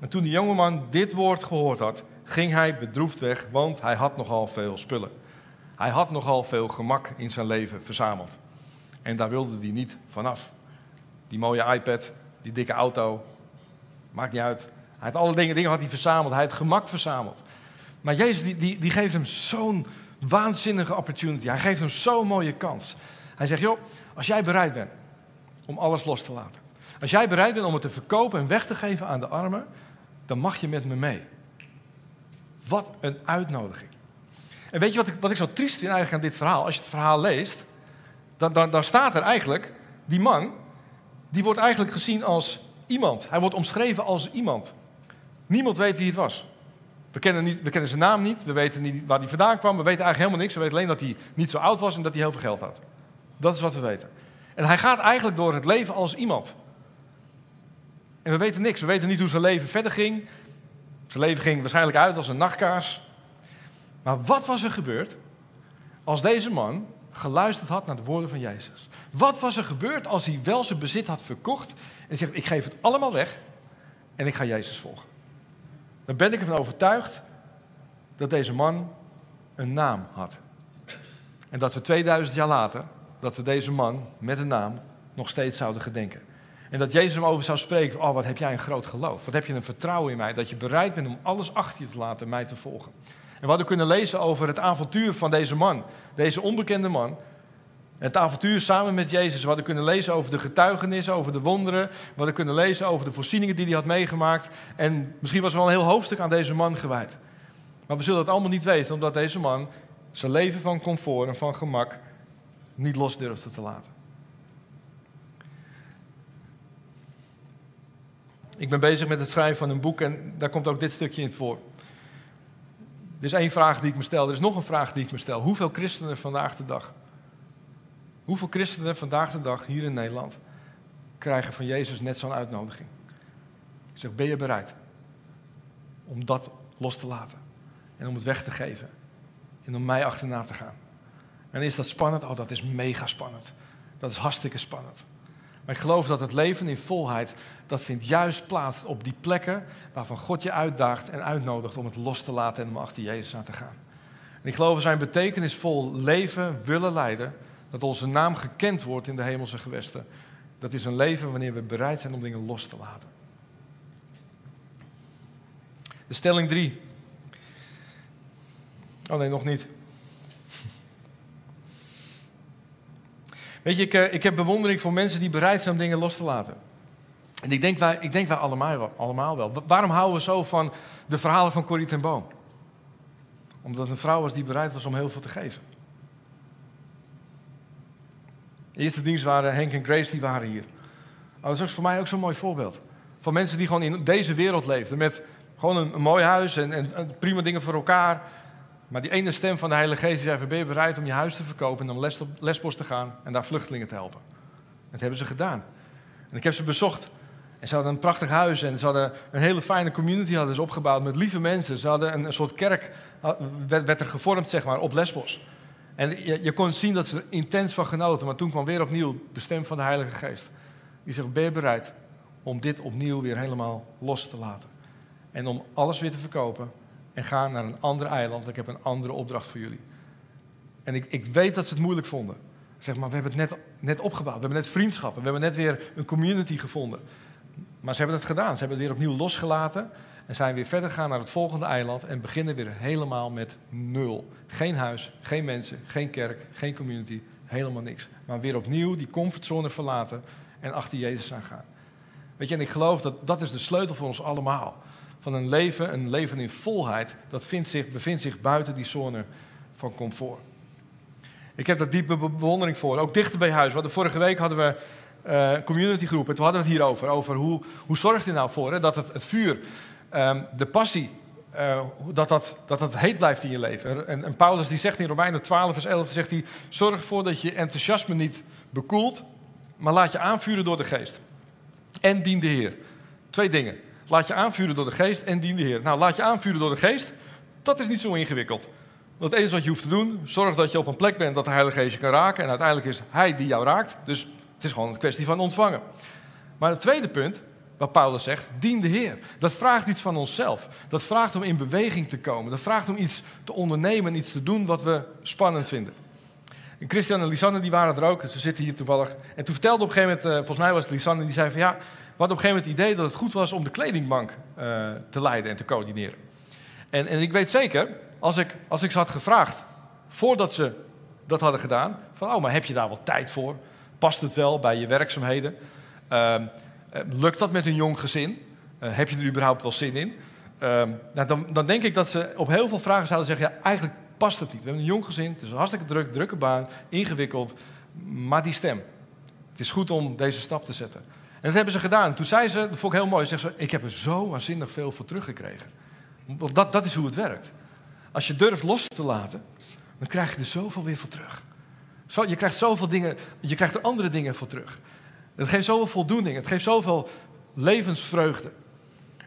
B: En toen de jongeman dit woord gehoord had, ging hij bedroefd weg, want hij had nogal veel spullen. Hij had nogal veel gemak in zijn leven verzameld. En daar wilde hij niet vanaf. Die mooie iPad, die dikke auto, maakt niet uit. Hij had alle dingen, dingen had hij verzameld, hij had gemak verzameld. Maar Jezus die, die, die geeft hem zo'n waanzinnige opportunity. Hij geeft hem zo'n mooie kans. Hij zegt, joh, als jij bereid bent om alles los te laten. Als jij bereid bent om het te verkopen en weg te geven aan de armen, dan mag je met me mee. Wat een uitnodiging. En weet je wat ik, wat ik zo triest vind eigenlijk aan dit verhaal? Als je het verhaal leest, dan, dan, dan staat er eigenlijk, die man, die wordt eigenlijk gezien als iemand. Hij wordt omschreven als iemand. Niemand weet wie het was. We kennen, niet, we kennen zijn naam niet, we weten niet waar hij vandaan kwam, we weten eigenlijk helemaal niks. We weten alleen dat hij niet zo oud was en dat hij heel veel geld had. Dat is wat we weten. En hij gaat eigenlijk door het leven als iemand. En we weten niks. We weten niet hoe zijn leven verder ging. Zijn leven ging waarschijnlijk uit als een nachtkaars. Maar wat was er gebeurd als deze man geluisterd had naar de woorden van Jezus? Wat was er gebeurd als hij wel zijn bezit had verkocht en zegt: Ik geef het allemaal weg en ik ga Jezus volgen? Dan ben ik ervan overtuigd dat deze man een naam had. En dat we 2000 jaar later, dat we deze man met een naam nog steeds zouden gedenken. En dat Jezus hem over zou spreken: Oh, wat heb jij een groot geloof? Wat heb je een vertrouwen in mij? Dat je bereid bent om alles achter je te laten en mij te volgen. En we hadden kunnen lezen over het avontuur van deze man, deze onbekende man. Het avontuur samen met Jezus. We hadden kunnen lezen over de getuigenissen, over de wonderen. We hadden kunnen lezen over de voorzieningen die hij had meegemaakt. En misschien was er wel een heel hoofdstuk aan deze man gewijd. Maar we zullen het allemaal niet weten, omdat deze man zijn leven van comfort en van gemak niet los durfde te laten. Ik ben bezig met het schrijven van een boek en daar komt ook dit stukje in voor. Er is één vraag die ik me stel. Er is nog een vraag die ik me stel. Hoeveel christenen vandaag de dag, hoeveel christenen vandaag de dag hier in Nederland krijgen van Jezus net zo'n uitnodiging? Ik zeg, ben je bereid om dat los te laten en om het weg te geven en om mij achterna te gaan? En is dat spannend? Oh, dat is mega spannend. Dat is hartstikke spannend. Maar ik geloof dat het leven in volheid, dat vindt juist plaats op die plekken waarvan God je uitdaagt en uitnodigt om het los te laten en om achter Jezus aan te gaan. En ik geloof zijn betekenisvol leven willen leiden, dat onze naam gekend wordt in de hemelse gewesten. Dat is een leven wanneer we bereid zijn om dingen los te laten. De stelling 3. Oh nee, nog niet. Weet je, ik, eh, ik heb bewondering voor mensen die bereid zijn om dingen los te laten. En ik denk wij, ik denk wij allemaal, allemaal wel. Waarom houden we zo van de verhalen van Corrie ten Boom? Omdat een vrouw was die bereid was om heel veel te geven. De eerste dienst waren Henk en Grace, die waren hier. Oh, dat is voor mij ook zo'n mooi voorbeeld. Van mensen die gewoon in deze wereld leefden. Met gewoon een, een mooi huis en, en, prima dingen voor elkaar. Maar die ene stem van de Heilige Geest zei: Ben je bereid om je huis te verkopen en naar Lesbos te gaan en daar vluchtelingen te helpen? Dat hebben ze gedaan. En ik heb ze bezocht. En ze hadden een prachtig huis en ze hadden een hele fijne community hadden ze opgebouwd met lieve mensen. Ze hadden een, een soort kerk, werd, werd, er gevormd zeg maar, op Lesbos. En je, je, kon zien dat ze er intens van genoten. Maar toen kwam weer opnieuw de stem van de Heilige Geest. Die zegt, ben je bereid om dit opnieuw weer helemaal los te laten? En om alles weer te verkopen en gaan naar een ander eiland. Ik heb een andere opdracht voor jullie. En ik, ik weet dat ze het moeilijk vonden. Zeg maar, we hebben het net, net opgebouwd. We hebben net vriendschappen. We hebben net weer een community gevonden. Maar ze hebben het gedaan. Ze hebben het weer opnieuw losgelaten. En zijn weer verder gegaan naar het volgende eiland. En beginnen weer helemaal met nul. Geen huis, geen mensen, geen kerk, geen community. Helemaal niks. Maar weer opnieuw die comfortzone verlaten. En achter Jezus aan gaan. Weet je, en ik geloof dat dat is de sleutel voor ons allemaal. Van een leven, een leven in volheid, dat vindt zich, bevindt zich buiten die zone van comfort. Ik heb daar diepe bewondering voor. Ook dichter bij huis. We vorige week hadden we uh, communitygroep en toen hadden we het hierover. Over hoe, hoe zorgt je nou voor hè, dat het, het vuur, um, de passie, uh, dat, dat, dat dat heet blijft in je leven. En, en, Paulus die zegt in Romeinen 12 vers 11, zegt hij, zorg ervoor dat je enthousiasme niet bekoelt, maar laat je aanvuren door de geest. En dien de Heer. Twee dingen. Laat je aanvuren door de geest en dien de Heer. Nou, laat je aanvuren door de geest, dat is niet zo ingewikkeld. Het enige wat je hoeft te doen, zorg dat je op een plek bent dat de Heilige Geest je kan raken. En uiteindelijk is Hij die jou raakt. Dus het is gewoon een kwestie van ontvangen. Maar het tweede punt, wat Paulus zegt, dien de Heer. Dat vraagt iets van onszelf. Dat vraagt om in beweging te komen. Dat vraagt om iets te ondernemen, iets te doen wat we spannend vinden. En Christian en Lisanne die waren er ook, ze zitten hier toevallig. En toen vertelde op een gegeven moment, uh, volgens mij was het Lisanne, die zei van ja, hadden op een gegeven moment het idee dat het goed was om de kledingbank uh, te leiden en te coördineren. En, en ik weet zeker, als ik, als ik ze had gevraagd, voordat ze dat hadden gedaan, van oh, maar heb je daar wel tijd voor? Past het wel bij je werkzaamheden? Uh, lukt dat met een jong gezin? Uh, heb je er überhaupt wel zin in? Uh, nou, dan, dan, denk ik dat ze op heel veel vragen zouden zeggen, ja, eigenlijk past het niet. We hebben een jong gezin, het is een hartstikke druk, drukke baan, ingewikkeld, maar die stem. Het is goed om deze stap te zetten. En dat hebben ze gedaan. Toen zei ze, dat vond ik heel mooi, zegt ze, ik heb er zo waanzinnig veel voor teruggekregen. Want dat, dat is hoe het werkt. Als je durft los te laten, dan krijg je er zoveel weer voor terug. Zo, je krijgt zoveel dingen, je krijgt er andere dingen voor terug. Het geeft zoveel voldoening, het geeft zoveel levensvreugde.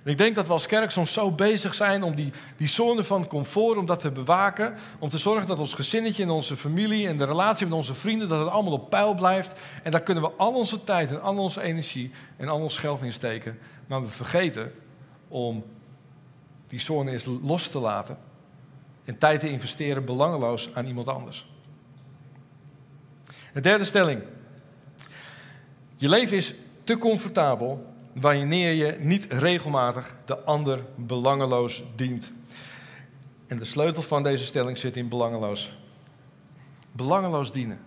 B: En ik denk dat we als kerk soms zo bezig zijn om die, die zone van comfort, om dat te bewaken. Om te zorgen dat ons gezinnetje en onze familie en de relatie met onze vrienden, dat het allemaal op peil blijft. En daar kunnen we al onze tijd en al onze energie en al ons geld in steken. Maar we vergeten om die zone eens los te laten en tijd te investeren belangeloos aan iemand anders. De derde stelling. Je leven is te comfortabel wanneer je niet regelmatig de ander belangeloos dient. En de sleutel van deze stelling zit in belangeloos. Belangeloos dienen.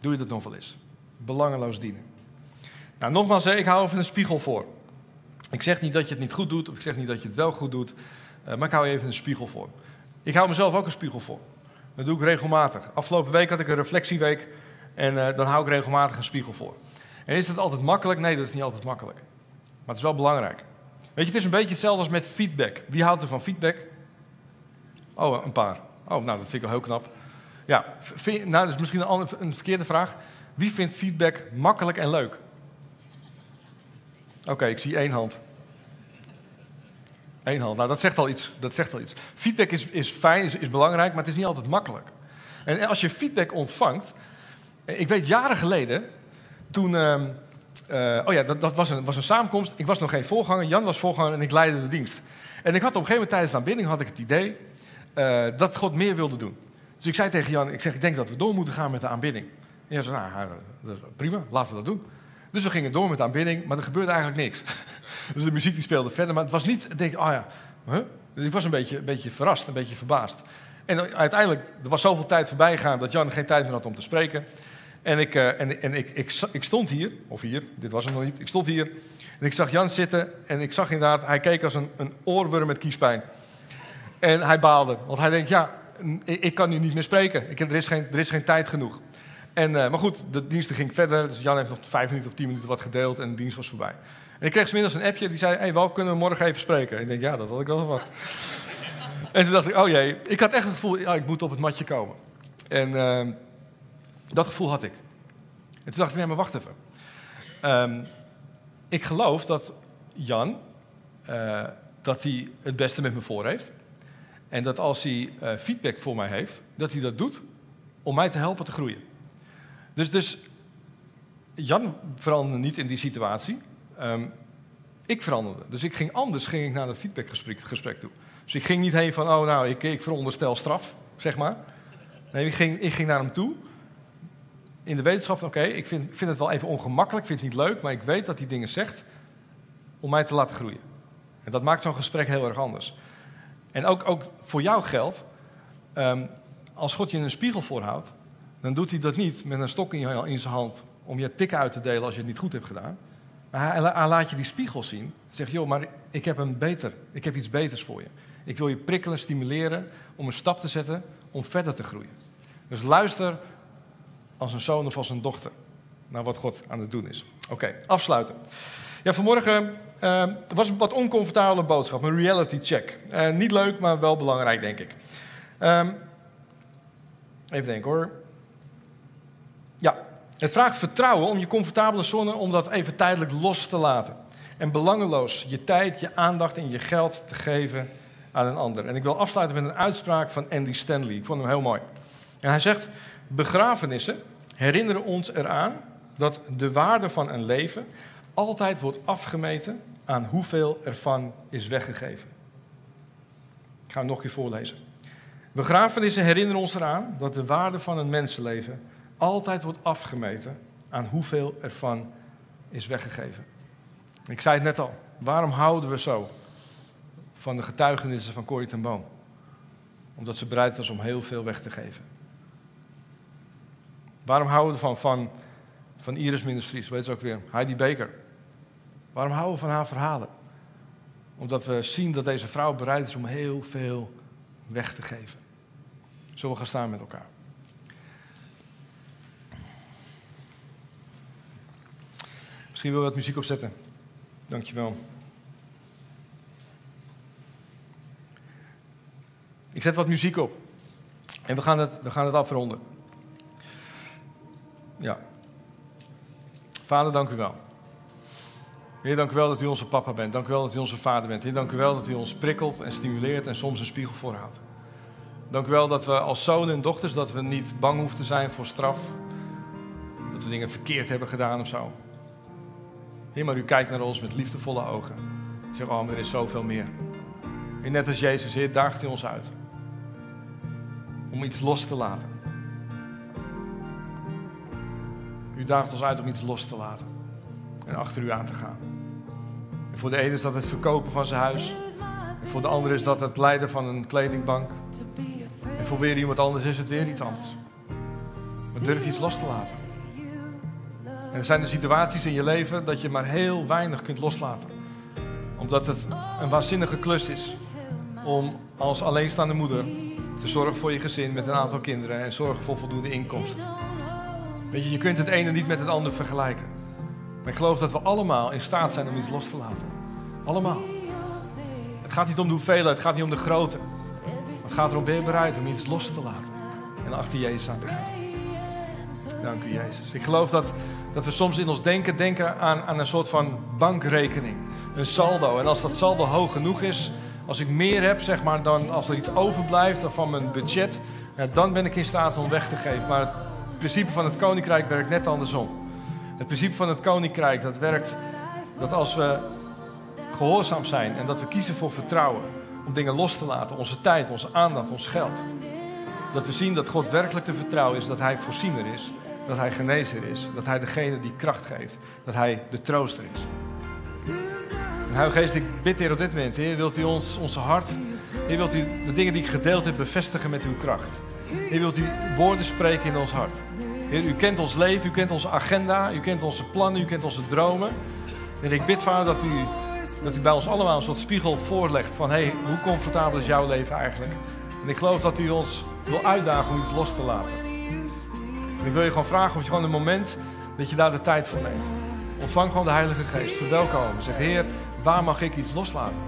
B: Doe je dat nog wel eens? Belangeloos dienen. Nou, nogmaals, ik hou even een spiegel voor. Ik zeg niet dat je het niet goed doet, of ik zeg niet dat je het wel goed doet, eh, maar ik hou even een spiegel voor. Ik hou mezelf ook een spiegel voor. Dat doe ik regelmatig. Afgelopen week had ik een reflectieweek en uh, dan hou ik regelmatig een spiegel voor. En is dat altijd makkelijk? Nee, dat is niet altijd makkelijk. Maar het is wel belangrijk. Weet je, het is een beetje hetzelfde als met feedback. Wie houdt er van feedback? Oh, een paar. Oh, nou, dat vind ik wel heel knap. Ja, vind, nou, dat is misschien een, een, verkeerde vraag. Wie vindt feedback makkelijk en leuk? Oké, ik zie één hand. Eén hand. Nou, dat zegt al iets. Dat zegt al iets. Feedback is, is fijn, is, is belangrijk, maar het is niet altijd makkelijk. En als je feedback ontvangt. Ik weet jaren geleden, toen. Uh, uh, oh ja, dat, dat was, een, was, een, samenkomst. Ik was nog geen voorganger. Jan was voorganger en ik leidde de dienst. En ik had op een gegeven moment tijdens de aanbidding had ik het idee uh, dat God meer wilde doen. Dus ik zei tegen Jan, ik zeg, ik denk dat we door moeten gaan met de aanbidding. En hij zei, nou, prima, laten we dat doen. Dus we gingen door met de aanbidding, maar er gebeurde eigenlijk niks. dus de muziek die speelde verder, maar het was niet, ik denk, oh ja, huh? ik was een beetje, een beetje verrast, een beetje verbaasd. En uiteindelijk, er was zoveel tijd voorbij gegaan dat Jan geen tijd meer had om te spreken. En, ik, uh, en, en ik, ik, ik, stond hier, of hier, dit was hem nog niet. Ik stond hier en ik zag Jan zitten en ik zag inderdaad, hij keek als een, een oorworm met kiespijn. En hij baalde, want hij denkt, ja, ik kan nu niet meer spreken. Ik, er, is geen, er is geen tijd genoeg. En, uh, maar goed, de dienst ging verder. Dus Jan heeft nog vijf minuten of tien minuten wat gedeeld en de dienst was voorbij. En ik kreeg smiddags een appje die zei: Hey, wel kunnen we morgen even spreken? En ik denk: Ja, dat had ik wel verwacht. en toen dacht ik: Oh jee, ik had echt het gevoel: ja, ik moet op het matje komen. En uh, dat gevoel had ik. En toen dacht ik: Nee, maar wacht even. Um, ik geloof dat Jan uh, dat hij het beste met me voor heeft. En dat als hij uh, feedback voor mij heeft, dat hij dat doet om mij te helpen te groeien. Dus, dus Jan veranderde niet in die situatie. Um, ik veranderde. Dus ik ging anders ging ik naar dat feedbackgesprek gesprek toe. Dus ik ging niet heen van, oh nou, ik, ik veronderstel straf, zeg maar. Nee, ik ging, ik ging naar hem toe. In de wetenschap oké, ik vind, vind het wel even ongemakkelijk, vind het niet leuk, maar ik weet dat hij dingen zegt om mij te laten groeien. En dat maakt zo'n gesprek heel erg anders. En ook, ook voor jou geldt, um, als God je een spiegel voorhoudt, dan doet hij dat niet met een stok in, je, in zijn hand om je tikken uit te delen als je het niet goed hebt gedaan. Maar hij, laat je die spiegel zien. Zeg, joh, maar ik heb, een beter, ik heb iets beters voor je. Ik wil je prikkelen, stimuleren om een stap te zetten om verder te groeien. Dus luister als een zoon of als een dochter naar wat God aan het doen is. Oké, afsluiten. Ja, vanmorgen uh, was een wat oncomfortabele boodschap, een reality check. Uh, niet leuk, maar wel belangrijk, denk ik. Um, even denken hoor. Ja, het vraagt vertrouwen om je comfortabele zone om dat even tijdelijk los te laten. En belangeloos je tijd, je aandacht en je geld te geven aan een ander. En ik wil afsluiten met een uitspraak van Andy Stanley. Ik vond hem heel mooi. En hij zegt: Begrafenissen herinneren ons eraan dat de waarde van een leven altijd wordt afgemeten aan hoeveel ervan is weggegeven. Ik ga hem nog een keer voorlezen. Begrafenissen herinneren ons eraan dat de waarde van een mensenleven altijd wordt afgemeten aan hoeveel ervan is weggegeven. Ik zei het net al, waarom houden we zo van de getuigenissen van Corrie ten Boom? Omdat ze bereid was om heel veel weg te geven. Waarom houden we van, van, van Iris Minders weet ze ook weer, Heidi Baker? Waarom houden we van haar verhalen? Omdat we zien dat deze vrouw bereid is om heel veel weg te geven. Zullen we gaan staan met elkaar? Misschien wil je wat muziek opzetten. Dankjewel. Ik zet wat muziek op. En we gaan het, we gaan het afronden. Ja. Vader, dank u wel. Heer, dank u wel dat u onze papa bent. Dank u wel dat u onze vader bent. Heer, dank u wel dat u ons prikkelt en stimuleert en soms een spiegel voorhoudt. Dank u wel dat we als zonen en dochters dat we niet bang hoeven te zijn voor straf. Dat we dingen verkeerd hebben gedaan of zo. Heer, maar u kijkt naar ons met liefdevolle ogen. U zegt, oh, er is zoveel meer. En net als Jezus, Heer, daagt u ons uit. Om iets los te laten. U daagt ons uit om iets los te laten. En achter u aan te gaan. Voor de ene is dat het verkopen van zijn huis. Voor de andere is dat het leiden van een kledingbank. En voor weer iemand anders is het weer iets anders. Maar durf je iets los te laten. En er zijn de situaties in je leven dat je maar heel weinig kunt loslaten. Omdat het een waanzinnige klus is om als alleenstaande moeder te zorgen voor je gezin met een aantal kinderen en zorgen voor voldoende inkomsten. Weet je, je kunt het ene niet met het andere vergelijken. Maar ik geloof dat we allemaal in staat zijn om iets los te laten. Allemaal. Het gaat niet om de hoeveelheid, het gaat niet om de grootte. Het gaat erom, je bereid om iets los te laten en achter Jezus aan te gaan. Dank u, Jezus. Ik geloof dat, dat we soms in ons denken denken aan, aan een soort van bankrekening. Een saldo. En als dat saldo hoog genoeg is, als ik meer heb, zeg maar, dan als er iets overblijft van mijn budget, dan ben ik in staat om weg te geven. Maar principe van het koninkrijk werkt net andersom. Het principe van het koninkrijk, dat werkt dat als we gehoorzaam zijn en dat we kiezen voor vertrouwen, om dingen los te laten, onze tijd, onze aandacht, ons geld. Dat we zien dat God werkelijk te vertrouwen is, dat Hij voorziener is, dat Hij genezer is, dat Hij degene die kracht geeft, dat Hij de trooster is. En Heilige Geest, ik bid Heer op dit moment, Heer, wilt U ons, onze hart, Heer, wilt U de dingen die ik gedeeld heb bevestigen met Uw kracht. Heer, wilt U woorden spreken in ons hart. Heer, U kent ons leven, U kent onze agenda, U kent onze plannen, U kent onze dromen. En ik bid, Vader, dat U dat u bij ons allemaal een soort spiegel voorlegt van hey, hoe comfortabel is jouw leven eigenlijk? En ik geloof dat u ons wil uitdagen om iets los te laten. En ik wil je gewoon vragen of je gewoon een moment dat je daar de tijd voor neemt. Ontvang gewoon de Heilige Geest. Verwelkom. Zeg Heer, waar mag ik iets loslaten?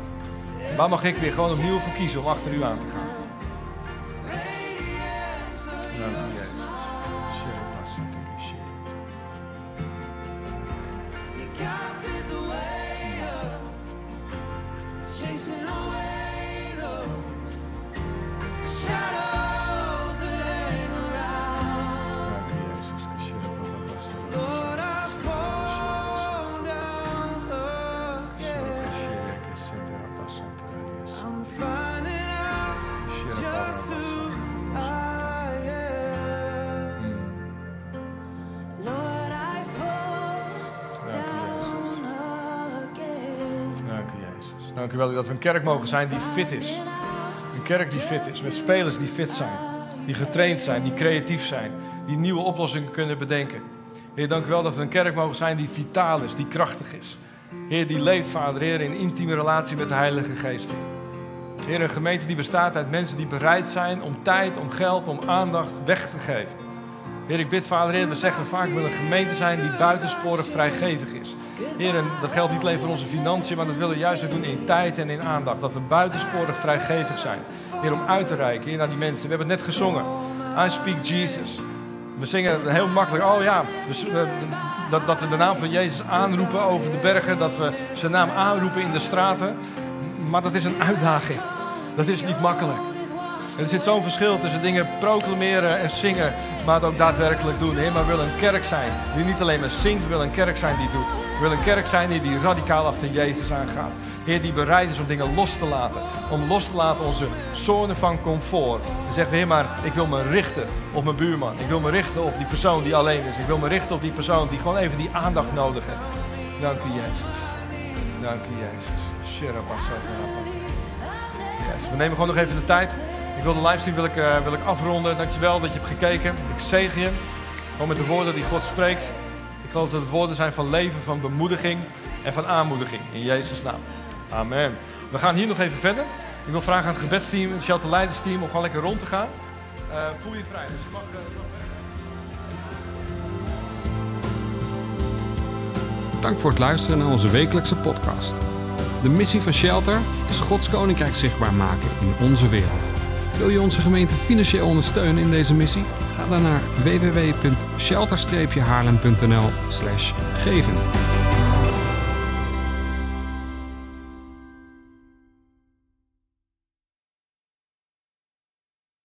B: Waar mag ik weer gewoon opnieuw voor kiezen om achter u aan te gaan? Kerk mogen zijn die fit is. Een kerk die fit is, met spelers die fit zijn. Die getraind zijn, die creatief zijn. Die nieuwe oplossingen kunnen bedenken. Heer, dank u wel dat we een kerk mogen zijn die vitaal is, die krachtig is. Heer, die leeft, Vader, Heer, in intieme relatie met de Heilige Geest. Heer. Heer, een gemeente die bestaat uit mensen die bereid zijn om tijd, om geld, om aandacht weg te geven. Heer, ik bid, Vader, we zeggen vaak, we willen een gemeente zijn die buitensporig vrijgevig is. Heer, en dat geldt niet alleen voor onze financiën, maar dat willen we juist doen in tijd en in aandacht. Dat we buitensporig vrijgevig zijn. Heer, om uit te reiken, naar die mensen. We hebben het net gezongen. I speak Jesus. We zingen heel makkelijk, oh ja, dat, dat we de naam van Jezus aanroepen over de bergen, dat we zijn naam aanroepen in de straten. Maar dat is een uitdaging. Dat is niet makkelijk. Er zit zo'n verschil tussen dingen proclameren en zingen, maar het ook daadwerkelijk doen. Heer, maar willen een kerk zijn die niet alleen maar zingt, willen een kerk zijn die doet. Willen een kerk zijn die, die radicaal achter Jezus aangaat. Heer, die bereid is om dingen los te laten. Om los te laten onze zone van comfort. Dan zeggen we, Heer, maar ik wil me richten op mijn buurman. Ik wil me richten op die persoon die alleen is. Ik wil me richten op die persoon die gewoon even die aandacht nodig heeft. Dank u, Jezus. Dank u, Jezus. Yes. We nemen gewoon nog even de tijd. Ik wil de livestream wil ik, uh, wil ik afronden. Dankjewel dat je hebt gekeken. Ik zegen je. Gewoon met de woorden die God spreekt. Ik geloof dat het woorden zijn van leven, van bemoediging en van aanmoediging. In Jezus' naam. Amen. We gaan hier nog even verder. Ik wil vragen aan het gebedsteam, het shelter leidersteam om gewoon lekker rond te gaan. Uh, voel je vrij. Dus je mag... Uh,
A: Dank voor het luisteren naar onze wekelijkse podcast. De missie van Shelter is Gods Koninkrijk zichtbaar maken in onze wereld. Wil je onze gemeente financieel ondersteunen in deze missie? Ga dan naar www.shelter-haarlem.nl geven.